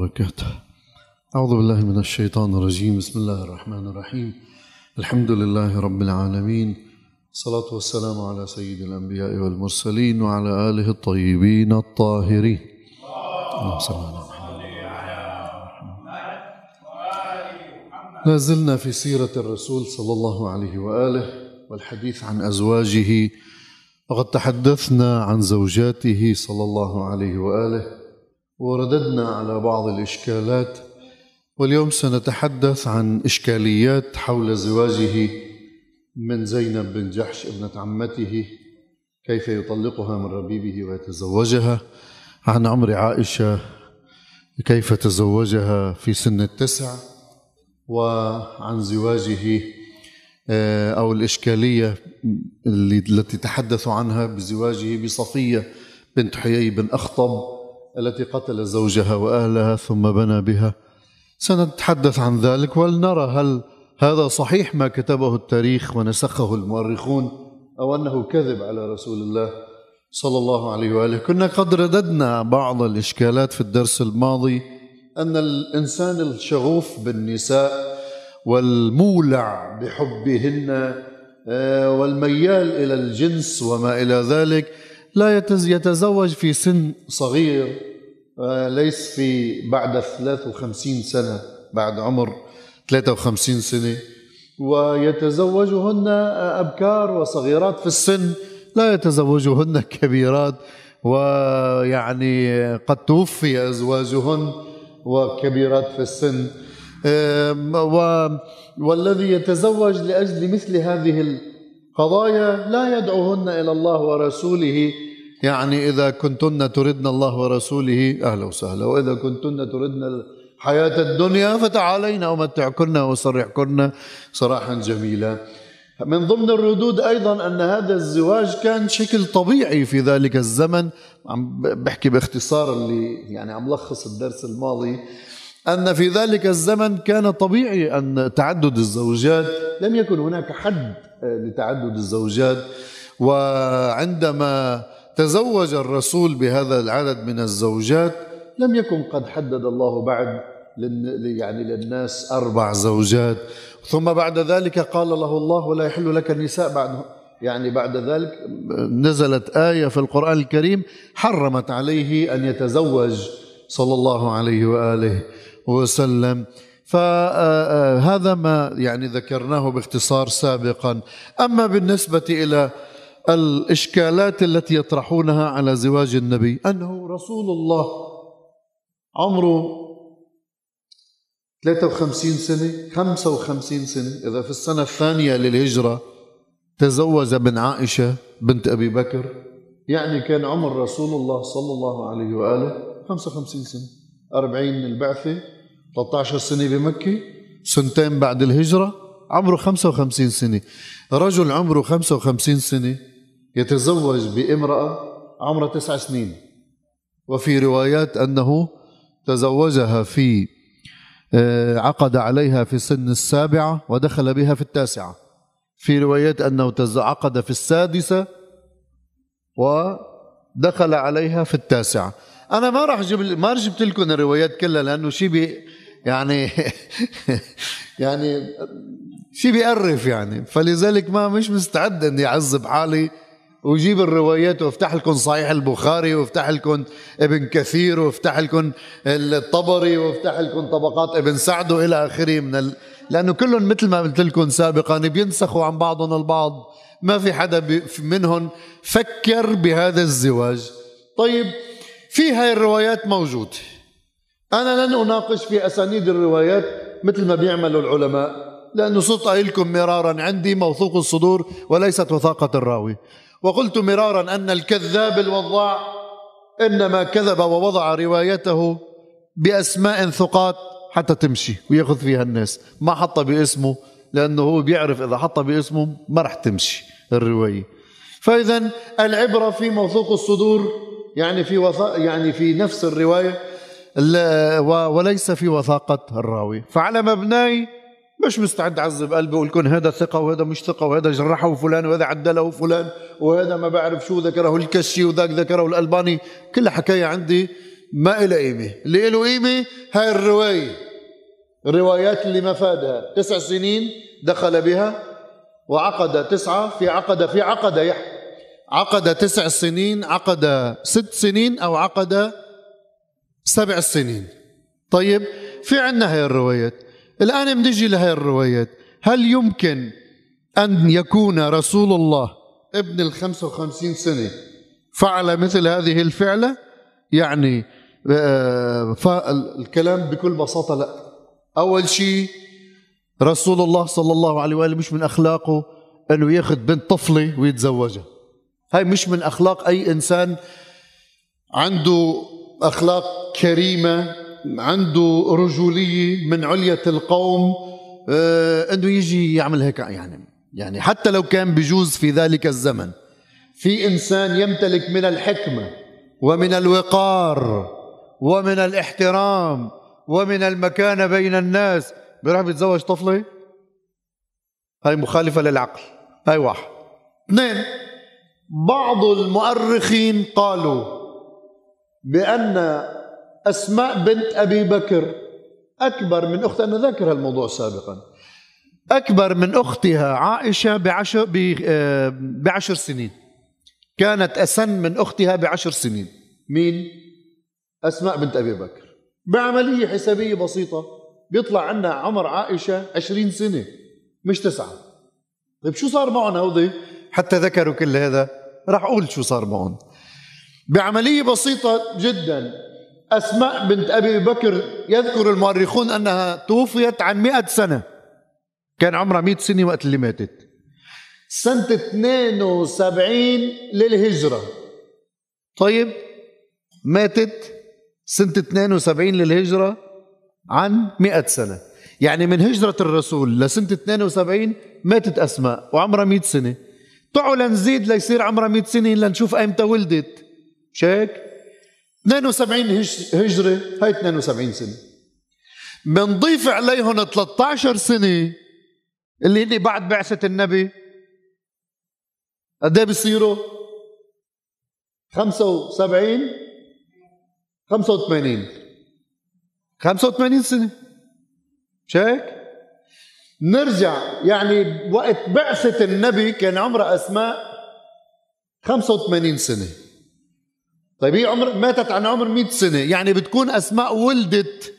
وبركاته. أعوذ بالله من الشيطان الرجيم. بسم الله الرحمن الرحيم. الحمد لله رب العالمين. الصلاة والسلام على سيد الأنبياء والمرسلين وعلى آله الطيبين الطاهرين. اللهم صل على محمد. لا زلنا في سيرة الرسول صلى الله عليه وآله والحديث عن أزواجه. وقد تحدثنا عن زوجاته صلى الله عليه وآله ورددنا على بعض الإشكالات واليوم سنتحدث عن إشكاليات حول زواجه من زينب بن جحش ابنة عمته كيف يطلقها من ربيبه ويتزوجها عن عمر عائشة كيف تزوجها في سن التسع وعن زواجه آه، أو الإشكالية التي تحدثوا عنها بزواجه بصفية بنت حيي بن أخطب. التي قتل زوجها وأهلها ثم بنى بها. سنتحدث عن ذلك ولنرى هل هذا صحيح ما كتبه التاريخ ونسخه المؤرخون أو أنه كذب على رسول الله صلى الله عليه وآله. كنا قد رددنا بعض الإشكالات في الدرس الماضي أن الإنسان الشغوف بالنساء والمولع بحبهن آه، والميال إلى الجنس وما إلى ذلك لا يتزوج في سن صغير آه، ليس في بعد 53 سنة بعد عمر 53 سنة. ويتزوجهن أبكار وصغيرات في السن. لا يتزوجهن كبيرات ويعني قد توفي أزواجهن وكبيرات في السن. والذي يتزوج لأجل مثل هذه قضايا لا يدعوهن إلى الله ورسوله. يعني إذا كنتن تردن الله ورسوله أهلا وسهلا. وإذا كنتن تردن الحياة الدنيا فتعالين امتعكن واسرحكن سراحا جميلا. من ضمن الردود أيضا أن هذا الزواج كان شكل طبيعي في ذلك الزمن. عم بحكي باختصار اللي يعني عم لخص الدرس الماضي أن في ذلك الزمن كان طبيعي أن تعدد الزوجات لم يكن هناك حد لتعدد الزوجات. وعندما تزوج الرسول بهذا العدد من الزوجات لم يكن قد حدد الله بعد يعني للناس أربع زوجات. ثم بعد ذلك قال له الله ولا يحل لك النساء بعد يعني بعد ذلك نزلت آية في القرآن الكريم حرمت عليه أن يتزوج صلى الله عليه وآله وسلم. فهذا ما يعني ذكرناه باختصار سابقا. أما بالنسبة إلى الإشكالات التي يطرحونها على زواج النبي أنه رسول الله عمره 53 سنة 55 سنة إذا في السنة الثانية للهجرة تزوج بن عائشة بنت أبي بكر. يعني كان عمر رسول الله صلى الله عليه وآله 55 سنة 40 البعثة. 13 سنة بمكة سنتين بعد الهجرة عمره 55 سنة. رجل عمره 55 سنة يتزوج بامرأة عمرها تسع سنين. وفي روايات أنه تزوجها في آه، عقد عليها في سن السابعة ودخل بها في التاسعة. في روايات أنه عقد في السادسة ودخل عليها في التاسعة. أنا ما راح أجيب ما جبت لكم الروايات كلها لأنه شيء يعني يعني شيء بيقرف يعني. فلذلك ما مش مستعد إني أعذب حالي وجيب الروايات وأفتح لكم صحيح البخاري وأفتح لكم ابن كثير وأفتح لكم الطبري وأفتح لكم طبقات ابن سعد وإلى آخره من ال... لأنه كلهم مثل ما قلت لكم سابقا بينسخوا عن بعضهم البعض. ما في حدا منهم فكر بهذا الزواج. طيب في هاي الروايات موجودة. أنا لن أناقش في أسانيد الروايات مثل ما بيعملوا العلماء لأنه صرت لكم مرارا عندي موثوق الصدور وليست وثاقة الراوي. وقلت مرارا أن الكذاب الوضاع إنما كذب ووضع روايته بأسماء ثقات حتى تمشي ويأخذ فيها الناس. ما حط باسمه لأنه هو بيعرف إذا حط باسمه ما رح تمشي الرواية. فإذا العبرة في موثوق الصدور يعني في وثا يعني في نفس الرواية وليس في وثاقة الراوي. فعلى مبناي مش مستعد أعذب قلبي واقول لكم هذا ثقة وهذا مش ثقة وهذا جرحه فلان وهذا عدله فلان وهذا ما بعرف شو ذكره الكشي وذاك ذكره الألباني. كلها حكاية عندي ما إلها قيمة. اللي له قيمة هاي الرواية. الروايات اللي مفادها تسع سنين دخل بها وعقد تسعة في عقد في عقد يحيى عقد تسع سنين عقد ست سنين أو عقد سبع سنين. طيب في عنا هاي الروايات. الآن بنجي لهي الروايات. هل يمكن أن يكون رسول الله ابن الخمسة وخمسين سنة فعل مثل هذه الفعلة؟ يعني آه، الكلام بكل بساطة لا. أول شيء رسول الله صلى الله عليه وآله مش من أخلاقه أنه ياخذ بنت طفلة ويتزوجها. هاي مش من أخلاق أي إنسان عنده أخلاق كريمة عنده رجولية من علية القوم آه، أنه يجي يعمل هيك يعني يعني حتى لو كان بجوز في ذلك الزمن. في إنسان يمتلك من الحكمة ومن الوقار ومن الاحترام ومن المكانة بين الناس. بيروح بيتزوج طفلة؟ هاي مخالفة للعقل. هاي واحد. اثنين بعض المؤرخين قالوا بأن أسماء بنت أبي بكر أكبر من أخت أنا ذاكر هالموضوع سابقا. أكبر من أختها عائشة بعشر, آه، بعشر سنين. كانت أسن من أختها بعشر سنين. مين؟ أسماء بنت أبي بكر. بعملية حسابية بسيطة. بيطلع عنا عمر عائشة عشرين سنة مش تسعة. طيب شو صار معهم هودي حتى ذكروا كل هذا. راح أقول شو صار معهم. بعملية بسيطة جدا. أسماء بنت أبي بكر يذكر المؤرخون أنها توفيت عن مئة سنة. كان عمرها مئة سنة وقت اللي ماتت. سنة 72 للهجرة. طيب ماتت سنة 72 للهجرة عن 100 سنة. يعني من هجرة الرسول لسنة 72 ماتت أسماء وعمرها 100 سنة. تعوا لنزيد ليصير عمرها 100 سنة لنشوف أيمتى ولدت. مش هيك 72 هجرة هاي 72 سنة. بنضيف عليهم 13 سنة اللي هني بعد بعثة النبي. قد إيه بيصيروا؟ 75 85 85 سنة. مش هيك؟ نرجع يعني وقت بعثة النبي كان عمرها أسماء 85 سنة. طيب هي عمر ماتت عن عمر 100 سنة. يعني بتكون أسماء ولدت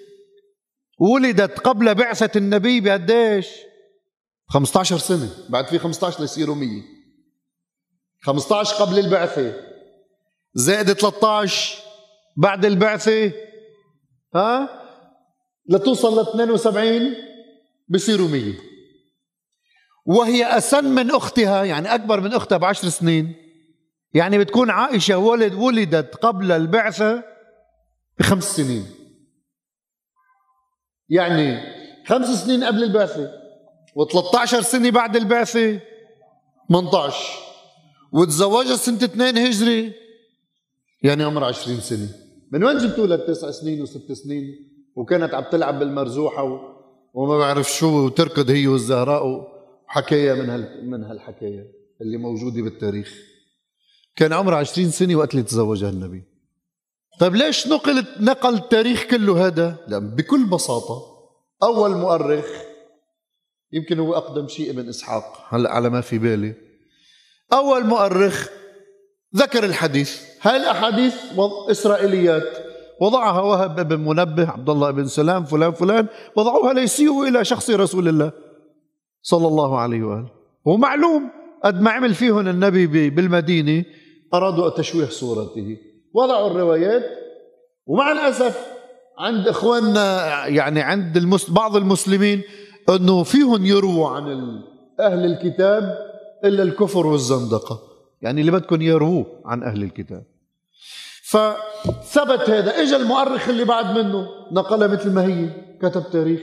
ولدت قبل بعثة النبي بقديش؟ 15 سنة. بعد في 15 ليصيروا 100 15 قبل البعثة. زائد 13 بعد البعثة. ها؟ لتوصل ل 72 بصيروا 100 وهي أسن من أختها يعني أكبر من أختها بعشر سنين. يعني بتكون عائشة ولد ولدت قبل البعثة بخمس سنين. يعني خمس سنين قبل البعثة و13 سنة بعد البعثة 18 وتزوجها سنة 2 هجري. يعني عمرها 20 سنة. من وين جبتوا لها تسع سنين وست سنين؟ وكانت عم تلعب بالمرزوحة و... وما بعرف شو وتركض هي والزهراء وحكاية من هال... من هالحكاية اللي موجودة بالتاريخ. كان عمرها 20 سنة وقت اللي تزوجها النبي. طيب ليش نقل نقل التاريخ كله هذا؟ لأن بكل بساطة أول مؤرخ يمكن هو أقدم شيء ابن إسحاق هلأ على ما في بالي. أول مؤرخ ذكر الحديث. هاي الأحاديث إسرائيليات وضعها وهب بن منبه عبد الله بن سلام فلان فلان وضعوها ليسيئوا إلى شخص رسول الله صلى الله عليه وآله. ومعلوم قد ما عمل فيهم النبي بالمدينة أرادوا تشويه صورته. وضعوا الروايات. ومع الأسف عند إخواننا يعني عند المس... بعض المسلمين أنه فيهم يرووا عن أهل الكتاب إلا الكفر والزندقة. يعني اللي بدكم يرووه عن أهل الكتاب. فثبت هذا. اجى المؤرخ اللي بعد منه نقلها مثل ما هي كتب تاريخ.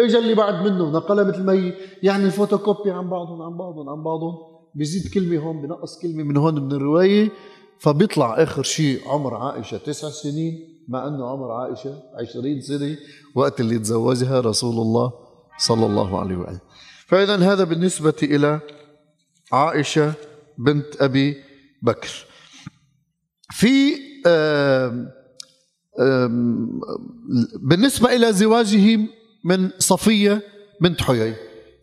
اجى اللي بعد منه نقلها مثل ما هي. يعني فوتوكوبي عن بعضهم عن بعضهم عن بعضهم. بيزيد كلمة هون بنقص كلمة من هون من الرواية فبيطلع آخر شيء عمر عائشة تسع سنين مع أنه عمر عائشة عشرين سنة وقت اللي تزوجها رسول الله صلى الله عليه وآله. فإذا هذا بالنسبة إلى عائشة بنت أبي بكر. في بالنسبة إلى زواجه من صفية بنت حيي.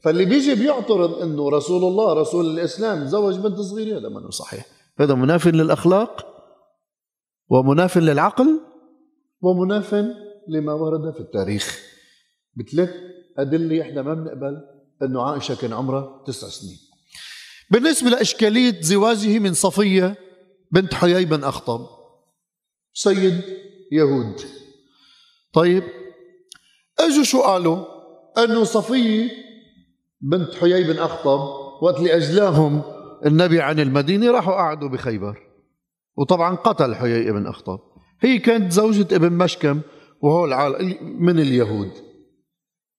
فاللي بيجي بيعترض إنه رسول الله رسول الإسلام زوج بنت صغيرة هذا ما صحيح. هذا مناف للأخلاق ومناف للعقل ومناف لما ورد في التاريخ. بثلاث أدلة إحنا ما بنقبل إنه عائشة كان عمرها تسع سنين. بالنسبة لأشكالية زواجه من صفية بنت حيي بن أخطب سيد يهود. طيب إجوا شو قالوا إنه صفية بنت حيي بن أخطب وقت اللي أجلاهم النبي عن المدينة راحوا قعدوا بخيبر. وطبعا قتل حيي بن أخطب. هي كانت زوجة ابن مشكم وهو العالم من اليهود.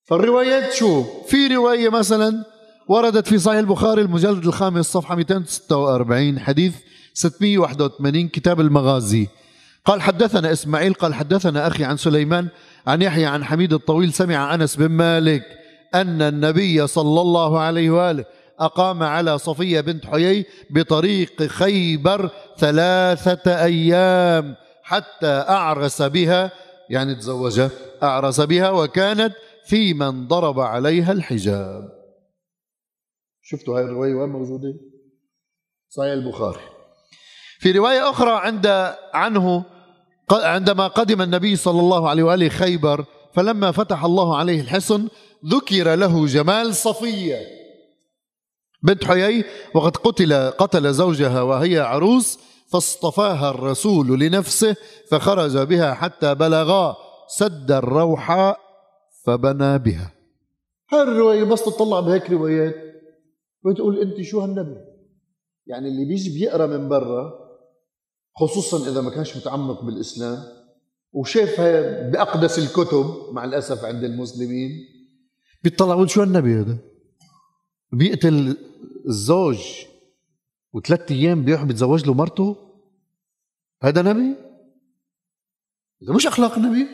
فالروايات شو؟ في رواية مثلا وردت في صحيح البخاري المجلد الخامس صفحة 246 حديث 681 كتاب المغازي. قال حدثنا إسماعيل قال حدثنا أخي عن سليمان عن يحيى عن حميد الطويل سمع أنس بن مالك أن النبي صلى الله عليه وآله أقام على صفية بنت حيي بطريق خيبر ثلاثة أيام حتى أعرس بها يعني تزوجها أعرس بها وكانت في من ضرب عليها الحجاب شفتوا هاي الرواية وين موجودة؟ صحيح البخاري في رواية أخرى عند عنه عندما قدم النبي صلى الله عليه وآله خيبر فلما فتح الله عليه الحصن ذكر له جمال صفية بنت حيي وقد قتل قتل زوجها وهي عروس فاصطفاها الرسول لنفسه فخرج بها حتى بلغا سد الروحاء فبنى بها. هاي الرواية بس تطلع بهيك روايات؟ وتقول أنت شو هالنبي؟ يعني اللي بيجي بيقرأ من برا خصوصا إذا ما كانش متعمق بالإسلام وشافها بأقدس الكتب مع الأسف عند المسلمين بيطلع بيقول شو هالنبي هذا؟ بيقتل الزوج وثلاث أيام بيروح بيتزوج له مرته؟ هذا نبي؟ هذا مش أخلاق نبي؟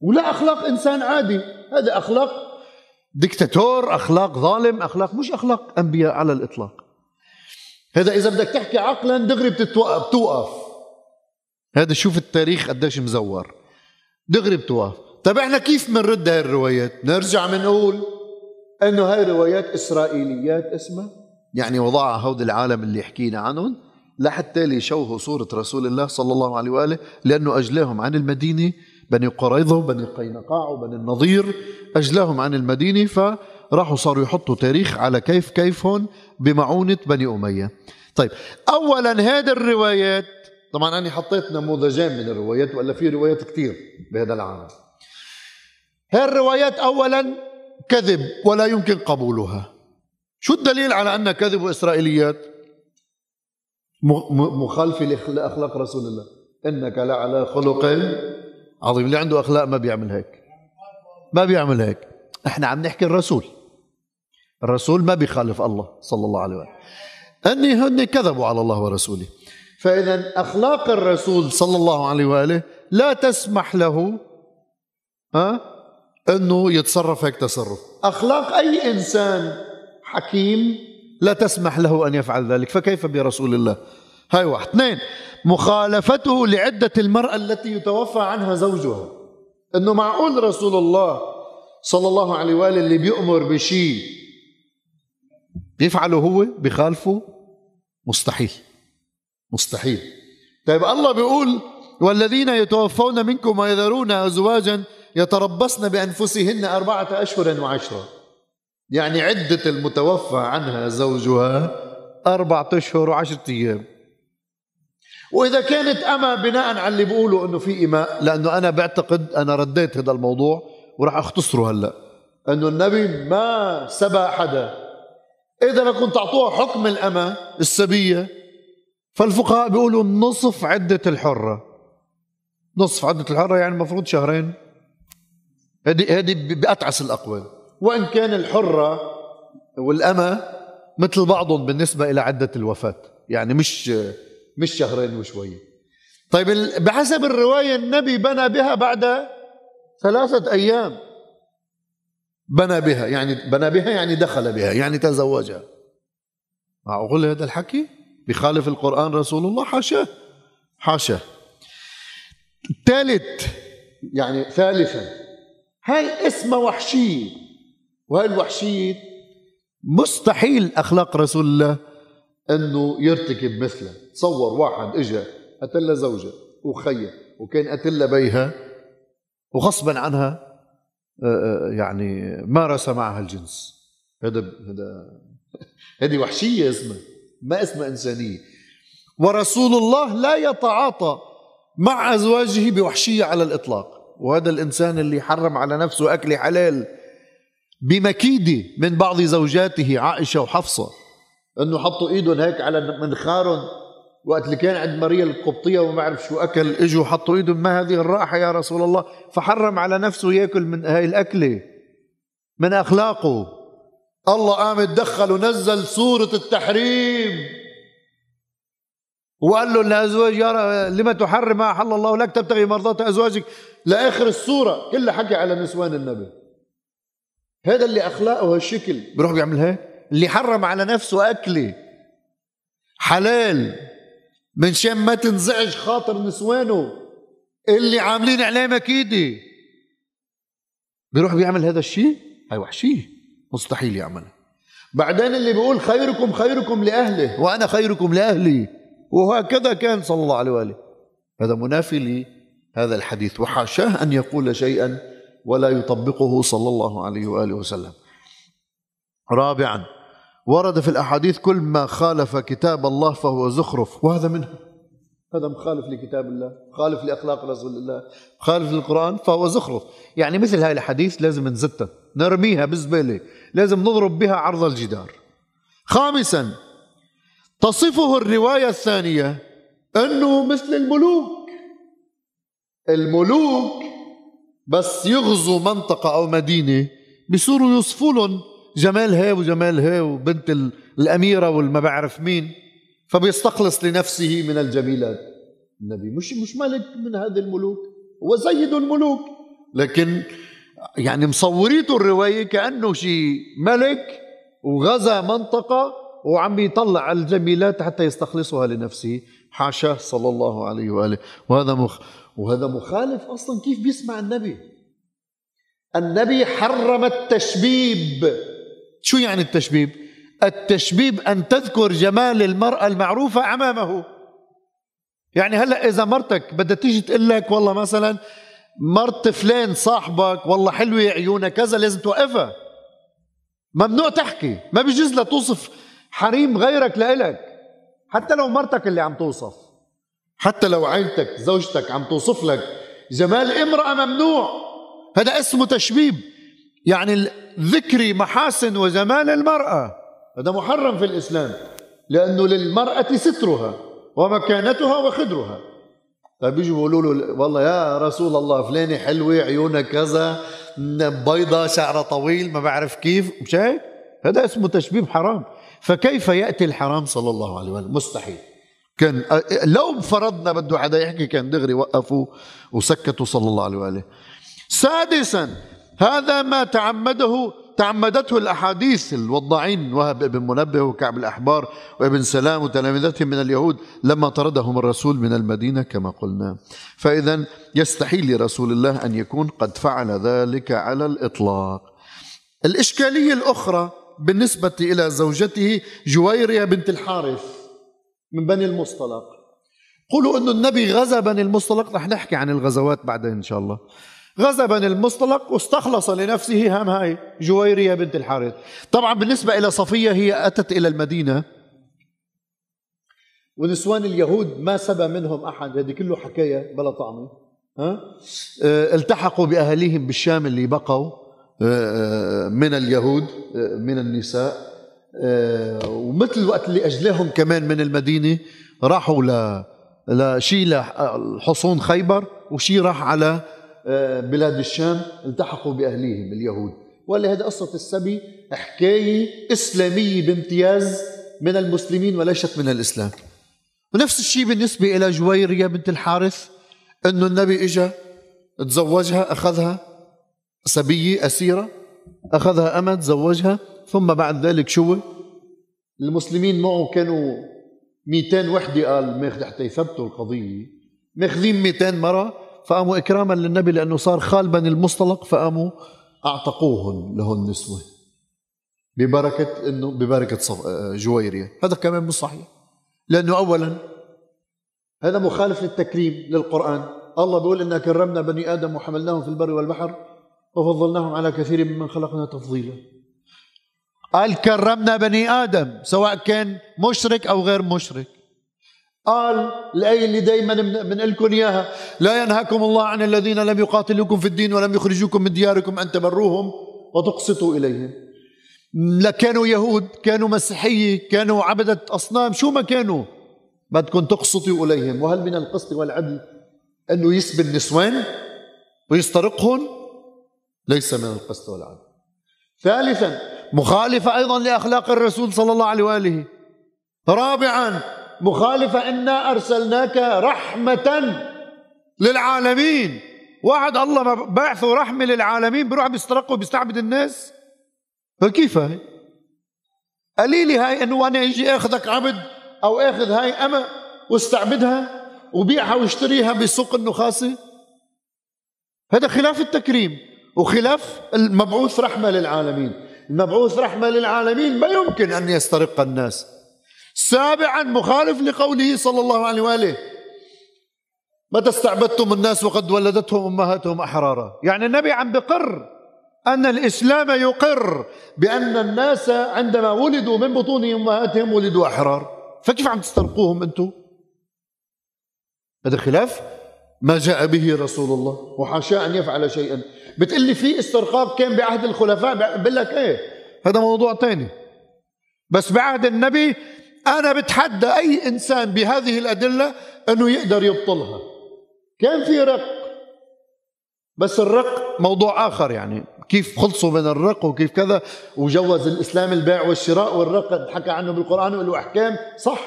ولا أخلاق إنسان عادي هذا أخلاق دكتاتور أخلاق ظالم أخلاق مش أخلاق أنبياء على الإطلاق. هذا إذا بدك تحكي عقلا دغري بتوقف. هذا شوف التاريخ قديش مزور. دغري بتوقف. طيب إحنا كيف بنرد هاي الروايات؟ نرجع بنقول إنه هاي روايات إسرائيليات اسمها. يعني وضعها هود العالم اللي حكينا عنهم لحتى ليشوهوا صورة رسول الله صلى الله عليه وآله لأنه أجلاهم عن المدينة بني قريظة وبني قينقاع وبني النضير أجلاهم عن المدينة فراحوا صاروا يحطوا تاريخ على كيف كيفهم بمعونة بني أمية. طيب أولا هذه الروايات طبعا أنا حطيت نموذجين من الروايات ولا في روايات كثير بهذا العالم. هذه الروايات أولا كذب ولا يمكن قبولها. شو الدليل على أنها كذب وإسرائيليات مخالفة لأخلاق رسول الله. إنك لعلى خلق عظيم. اللي عنده أخلاق ما بيعمل هيك. ما بيعمل هيك. إحنا عم نحكي الرسول. الرسول ما بيخالف الله صلى الله عليه وسلم. أني هن كذبوا على الله ورسوله. فإذا أخلاق الرسول صلى الله عليه وآله لا تسمح له ها؟ أنه يتصرف هيك تصرف. أخلاق أي إنسان حكيم لا تسمح له أن يفعل ذلك فكيف برسول الله؟ هاي واحد. اثنين مخالفته لعدة المرأة التي يتوفى عنها زوجها. إنه معقول رسول الله صلى الله عليه وآله اللي بيأمر بشيء بيفعله هو بخالفه؟ مستحيل. مستحيل. طيب الله بيقول والذين يتوفون منكم ويذرون أزواجا يتربصن بأنفسهن أربعة أشهر وعشرة. يعني عدة المتوفى عنها زوجها أربعة أشهر وعشرة أيام. وإذا كانت أما بناء على اللي بيقولوا أنه في إماء لأنه أنا بعتقد أنا رديت هذا الموضوع وراح أختصره هلأ. أنه النبي ما سبى حدا إذا بدكم تعطوها حكم الأمة السبية فالفقهاء بيقولوا نصف عدة الحرة. نصف عدة الحرة يعني المفروض شهرين. هذه هذه بأتعس الأقوال. وإن كان الحرة والأمة مثل بعضهم بالنسبة إلى عدة الوفاة. يعني مش مش شهرين وشوية. طيب بحسب الرواية النبي بنى بها بعد ثلاثة أيام. بنى بها يعني بنى بها يعني دخل بها يعني تزوجها. معقول هذا الحكي؟ بخالف القرآن رسول الله؟ حاشاه حاشاه ثالث يعني ثالثا. هاي اسمها وحشية وهاي الوحشية مستحيل أخلاق رسول الله أنه يرتكب مثلها تصور واحد إجا قتل زوجة وخيه وكان قتل بيها وغصبا عنها آه، آه، يعني مارس معها الجنس. هذا هذا هذه وحشية اسمها ما اسمها إنسانية. ورسول الله لا يتعاطى مع أزواجه بوحشية على الإطلاق. وهذا الإنسان اللي حرم على نفسه أكل حلال بمكيدة من بعض زوجاته عائشة وحفصة. أنه حطوا إيدهم هيك على منخارهم وقت اللي كان عند ماريا القبطية وما بعرف شو أكل إجوا حطوا إيدهم ما هذه الرائحة يا رسول الله؟ فحرم على نفسه يأكل من هاي الأكلة من أخلاقه. الله قام تدخل ونزل سورة التحريم. وقال له لأزواج يا لما تحرم ما أحل الله لك تبتغي مرضات أزواجك. لآخر السورة كلها حكي على نسوان النبي. هذا اللي أخلاقه هالشكل بروح بيعمل هيك؟ اللي حرم على نفسه أكلة. حلال. من شان ما تنزعج خاطر نسوانه. اللي عاملين عليه مكيدة بيروح بيعمل هذا الشيء؟ هاي وحشية مستحيل يعملها بعدين اللي بيقول خيركم خيركم لأهله. وأنا خيركم لأهلي. وهكذا كان صلى الله عليه وآله. هذا منافي لهذا الحديث. وحاشاه أن يقول شيئا ولا يطبقه صلى الله عليه وآله وسلم. رابعا ورد في الأحاديث كل ما خالف كتاب الله فهو زخرف وهذا منه. هذا مخالف لكتاب الله مخالف لأخلاق رسول الله مخالف للقرآن فهو زخرف. يعني مثل هاي الحديث لازم نزتها نرميها بالزبالة لازم نضرب بها عرض الجدار. خامسا تصفه الرواية الثانية أنه مثل الملوك. الملوك بس يغزوا منطقة أو مدينة بيصيروا يوصفوا لهم جمال هي وجمال هي وبنت الأميرة والما بعرف مين. فبيستخلص لنفسه من الجميلات. النبي مش مش ملك من هذه الملوك هو سيد الملوك. لكن يعني مصوريته الرواية كأنه شيء ملك وغزا منطقة وعم يطلع الجميلات حتى يستخلصها لنفسه. حاشاه صلى الله عليه وآله. وهذا مخ وهذا مخالف أصلا كيف بيسمع النبي. النبي حرم التشبيب. شو يعني التشبيب؟ التشبيب أن تذكر جمال المرأة المعروفة أمامه. يعني هلأ إذا مرتك بدها تيجي تقول لك والله مثلا مرت فلان صاحبك والله حلوة عيونها كذا لازم توقفها. ممنوع تحكي. ما بيجوز لها توصف حريم غيرك لإلك. حتى لو مرتك اللي عم توصف. حتى لو عيلتك زوجتك عم توصف لك جمال امرأة ممنوع. هذا اسمه تشبيب يعني ذكر محاسن وجمال المرأة. هذا محرم في الإسلام لأنه للمرأة سترها ومكانتها وخدرها. طيب بيجوا بيقولوا له والله يا رسول الله فلانة حلوة عيونها كذا بيضة شعرها طويل ما بعرف كيف. مش هيك؟ هذا اسمه تشبيب حرام. فكيف يأتي الحرام؟ صلى الله عليه وسلم. مستحيل. كان لو فرضنا بده حدا يحكي كان دغري وقفوا وسكتوا صلى الله عليه وآله. سادسا هذا ما تعمده تعمدته الأحاديث الوضاعين وهب بن منبه وكعب الأحبار وابن سلام وتلامذتهم من اليهود لما طردهم الرسول من المدينة كما قلنا. فإذا يستحيل لرسول الله أن يكون قد فعل ذلك على الإطلاق. الإشكالية الأخرى بالنسبة إلى زوجته جويرية بنت الحارث. من بني المصطلق. قولوا أن النبي غزا بني المصطلق رح نحكي عن الغزوات بعدين إن شاء الله. غزا بني المصطلق واستخلص لنفسه هم هاي جويرية بنت الحارث. طبعا بالنسبة إلى صفية هي أتت إلى المدينة. ونسوان اليهود ما سبى منهم أحد. هذه كله حكاية بلا طعمة ها؟ آه التحقوا بأهليهم بالشام اللي بقوا آه من اليهود من النساء. ومثل الوقت اللي أجلاهم كمان من المدينة راحوا ل لشي لحصون خيبر وشي راح على آه، بلاد الشام التحقوا بأهليهم اليهود. ولا هذه قصة السبي حكاية إسلامية بامتياز من المسلمين وليست من الإسلام. ونفس الشيء بالنسبة إلى جويرية بنت الحارث أنه النبي إجا تزوجها أخذها سبية أسيرة أخذها أمة تزوجها. ثم بعد ذلك شو؟ المسلمين معه كانوا 200 وحدة قال ماخذ حتى يثبتوا القضية. ماخذين 200 مرة فقاموا إكراما للنبي لأنه صار خال بني المصطلق فقاموا أعتقوهن له النسوة ببركة إنه ببركة جويرية هذا كمان مش صحيح. لأنه أولا هذا مخالف للتكريم للقرآن. الله بيقول إنا كرمنا بني آدم وحملناهم في البر والبحر وفضلناهم على كثير ممن خلقنا تفضيلا. قال كرمنا بني آدم سواء كان مشرك أو غير مشرك. قال الآية اللي دايما بنقول لكم إياها لا ينهاكم الله عن الذين لم يقاتلوكم في الدين ولم يخرجوكم من دياركم أن تبروهم وتقسطوا إليهم. لا كانوا يهود كانوا مسيحية كانوا عبدة أصنام شو ما كانوا. بدكم تقسطوا إليهم. وهل من القسط والعدل أنه يسبي النسوان ويسترقهم؟ ليس من القسط والعدل. ثالثا مخالفة أيضا لأخلاق الرسول صلى الله عليه وآله. رابعا مخالفة إنا أرسلناك رحمة للعالمين. واحد الله بعثه رحمة للعالمين بيروح بيسترق وبيستعبد الناس. فكيف هاي؟ قليلي هاي إنه أنا إجي أخذك عبد أو أخذ هاي اما واستعبدها وبيعها واشتريها بسوق النخاسه هذا خلاف التكريم وخلاف المبعوث رحمة للعالمين. المبعوث رحمة للعالمين ما يمكن أن يسترق الناس. سابعا مخالف لقوله صلى الله عليه وآله متى استعبدتم الناس وقد ولدتهم أمهاتهم أحرارا. يعني النبي عم بقر أن الإسلام يقر بأن الناس عندما ولدوا من بطون أمهاتهم ولدوا أحرار. فكيف عم تسترقوهم أنتم هذا خلاف ما جاء به رسول الله وحاشا أن يفعل شيئا. بتقول لي في استرقاق كان بعهد الخلفاء؟ بقول لك إيه؟ هذا موضوع ثاني بس بعهد النبي أنا بتحدى أي إنسان بهذه الأدلة أنه يقدر يبطلها. كان في رق. بس الرق موضوع آخر يعني. كيف خلصوا من الرق وكيف كذا؟ وجوز الإسلام البيع والشراء والرق حكى عنه بالقرآن وله أحكام صح.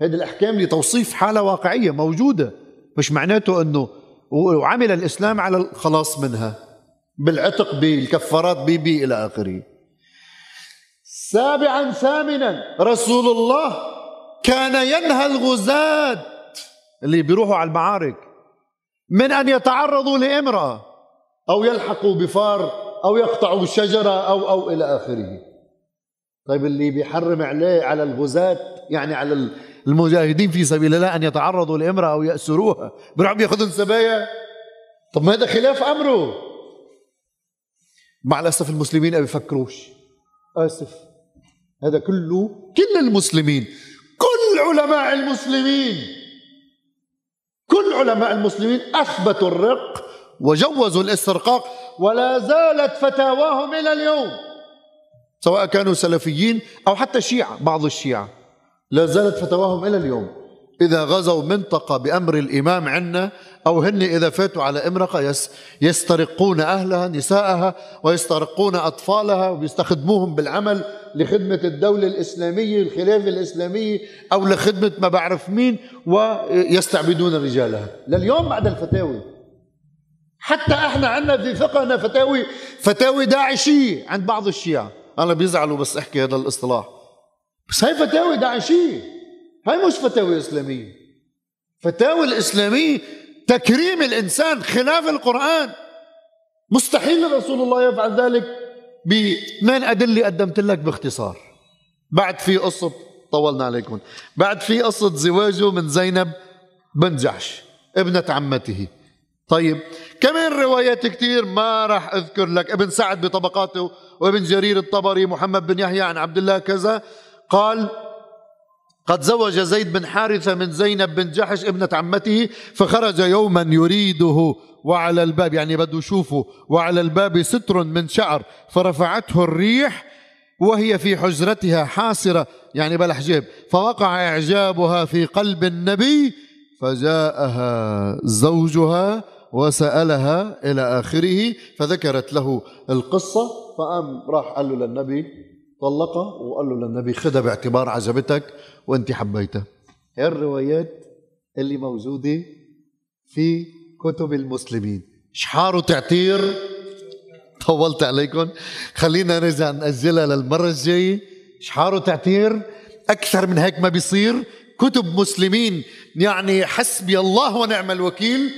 هذه الأحكام لتوصيف حالة واقعية موجودة. مش معناته أنه وعمل الإسلام على الخلاص منها. بالعتق بالكفارات بي بي إلى آخره. سابعا ثامنا رسول الله كان ينهى الغزاة اللي بيروحوا على المعارك من أن يتعرضوا لإمرأة أو يلحقوا بفار أو يقطعوا شجرة أو أو إلى آخره. طيب اللي بيحرم عليه على الغزاة يعني على المجاهدين في سبيل الله أن يتعرضوا لإمرأة أو يأسروها بيروحوا بياخذوا سبايا. طب ما هذا خلاف أمره. مع الأسف المسلمين ما بيفكروش. آسف. هذا كله كل المسلمين. كل علماء المسلمين. كل علماء المسلمين أثبتوا الرق وجوزوا الاسترقاق ولا زالت فتاواهم إلى اليوم. سواء كانوا سلفيين أو حتى شيعة بعض الشيعة. لا زالت فتاواهم إلى اليوم. إذا غزوا منطقة بأمر الإمام عنا أو هن إذا فاتوا على امرأة يسترقون أهلها نساءها ويسترقون أطفالها ويستخدموهم بالعمل لخدمة الدولة الإسلامية الخلافة الإسلامية أو لخدمة ما بعرف مين ويستعبدون رجالها. لليوم بعد الفتاوي حتى إحنا عندنا في فقهنا فتاوي فتاوي داعشية عند بعض الشيعة. أنا بيزعلوا بس أحكي هذا الإصطلاح. بس هاي فتاوي داعشية. هاي مش فتاوي إسلامية. فتاوي الإسلامية تكريم الإنسان خلاف القرآن. مستحيل رسول الله يفعل ذلك بمن أدلة قدمت لك باختصار. بعد في قصة طولنا عليكم. بعد في قصة زواجه من زينب بن جحش ابنة عمته. طيب كمان روايات كتير ما راح أذكر لك. ابن سعد بطبقاته وابن جرير الطبري محمد بن يحيى عن عبد الله كذا قال قد زوج زيد بن حارثة من زينب بن جحش ابنة عمته فخرج يوما يريده وعلى الباب يعني بده يشوفه وعلى الباب ستر من شعر فرفعته الريح وهي في حجرتها حاسرة يعني بلا حجاب فوقع إعجابها في قلب النبي فجاءها زوجها وسألها إلى آخره فذكرت له القصة فقام راح قال له للنبي طلقها وقال له للنبي خذها باعتبار عجبتك وانت حبيتها. هي الروايات اللي موجودة في كتب المسلمين؟ شحار وتعتير. طولت عليكم. خلينا نرجع نأجلها للمرة الجاية. شحار وتعتير أكثر من هيك ما بيصير. كتب مسلمين يعني حسبي الله ونعم الوكيل.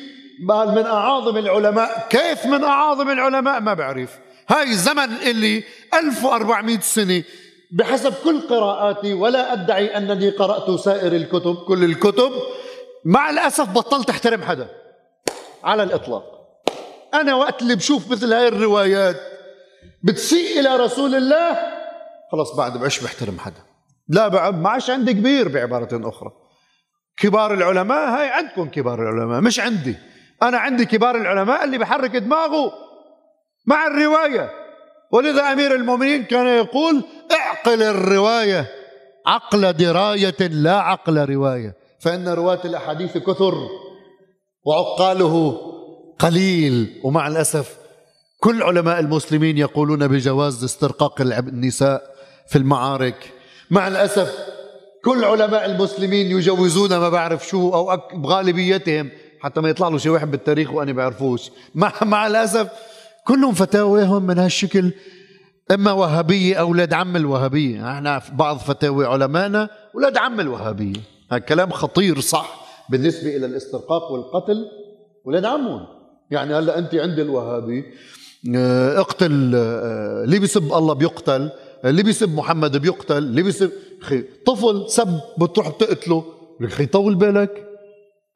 قال من أعاظم العلماء. كيف من أعاظم العلماء؟ ما بعرف. هاي الزمن اللي 1400 سنة بحسب كل قراءاتي ولا أدعي أنني قرأت سائر الكتب. كل الكتب. مع الأسف بطلت أحترم حدا. على الإطلاق. أنا وقت اللي بشوف مثل هاي الروايات بتسيء إلى رسول الله خلص بعد بعش بحترم حدا. لا ما عادش عندي كبير بعبارة أخرى. كبار العلماء هاي عندكم كبار العلماء مش عندي. أنا عندي كبار العلماء اللي بحرك دماغه مع الرواية. ولذا أمير المؤمنين كان يقول اعقل الرواية. عقل دراية لا عقل رواية. فإن رواة الأحاديث كثر وعقاله قليل. ومع الأسف كل علماء المسلمين يقولون بجواز استرقاق النساء في المعارك. مع الأسف كل علماء المسلمين يجوزون ما بعرف شو أو بغالبيتهم. حتى ما يطلع له شي واحد بالتاريخ وأنا بعرفوش. مع, مع الأسف كلهم فتاويهم من هالشكل. إما وهابيه أو ولاد عم الوهابيه إحنا بعض فتاوي علمائنا ولاد عم الوهابيه هذا كلام خطير صح بالنسبة إلى الاسترقاق والقتل. ولاد عمهم. يعني هلأ أنت عند الوهابي آه، اقتل آه، اللي بيسب الله بيقتل اللي بيسب محمد بيقتل اللي بيسب خي طفل سب بتروح بتقتله. لك خي طول بالك.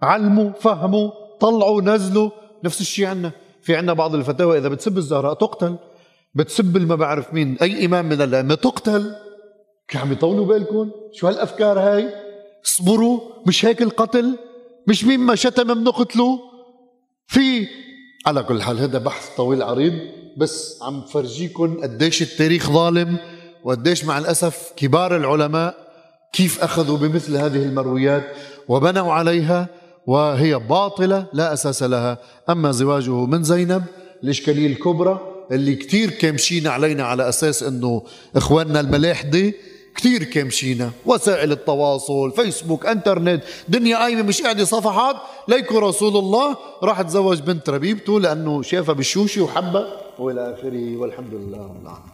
علموا فهموا طلعوا نزلوا. نفس الشيء عندنا. في عندنا بعض الفتاوى إذا بتسب الزهراء تقتل. بتسب ما بعرف مين. أي إمام من الأئمة. تقتل. عم يطولوا بالكم شو هالأفكار هاي؟ اصبروا. مش هيك القتل؟ مش مين ما شتم بنقتله في على كل حال هذا بحث طويل عريض بس عم فرجيكم قديش التاريخ ظالم وقديش مع الأسف كبار العلماء كيف أخذوا بمثل هذه المرويات وبنوا عليها وهي باطلة لا أساس لها. أما زواجه من زينب الإشكالية الكبرى اللي كتير كامشين علينا على أساس إنه إخواننا الملاحدة كثير كامشينا. وسائل التواصل فيسبوك إنترنت دنيا قايمة مش قاعدة صفحات. ليكو رسول الله. راح تزوج بنت ربيبته لأنه شافها بالشوشة وحبها. وإلى آخره والحمد لله رب العالمين.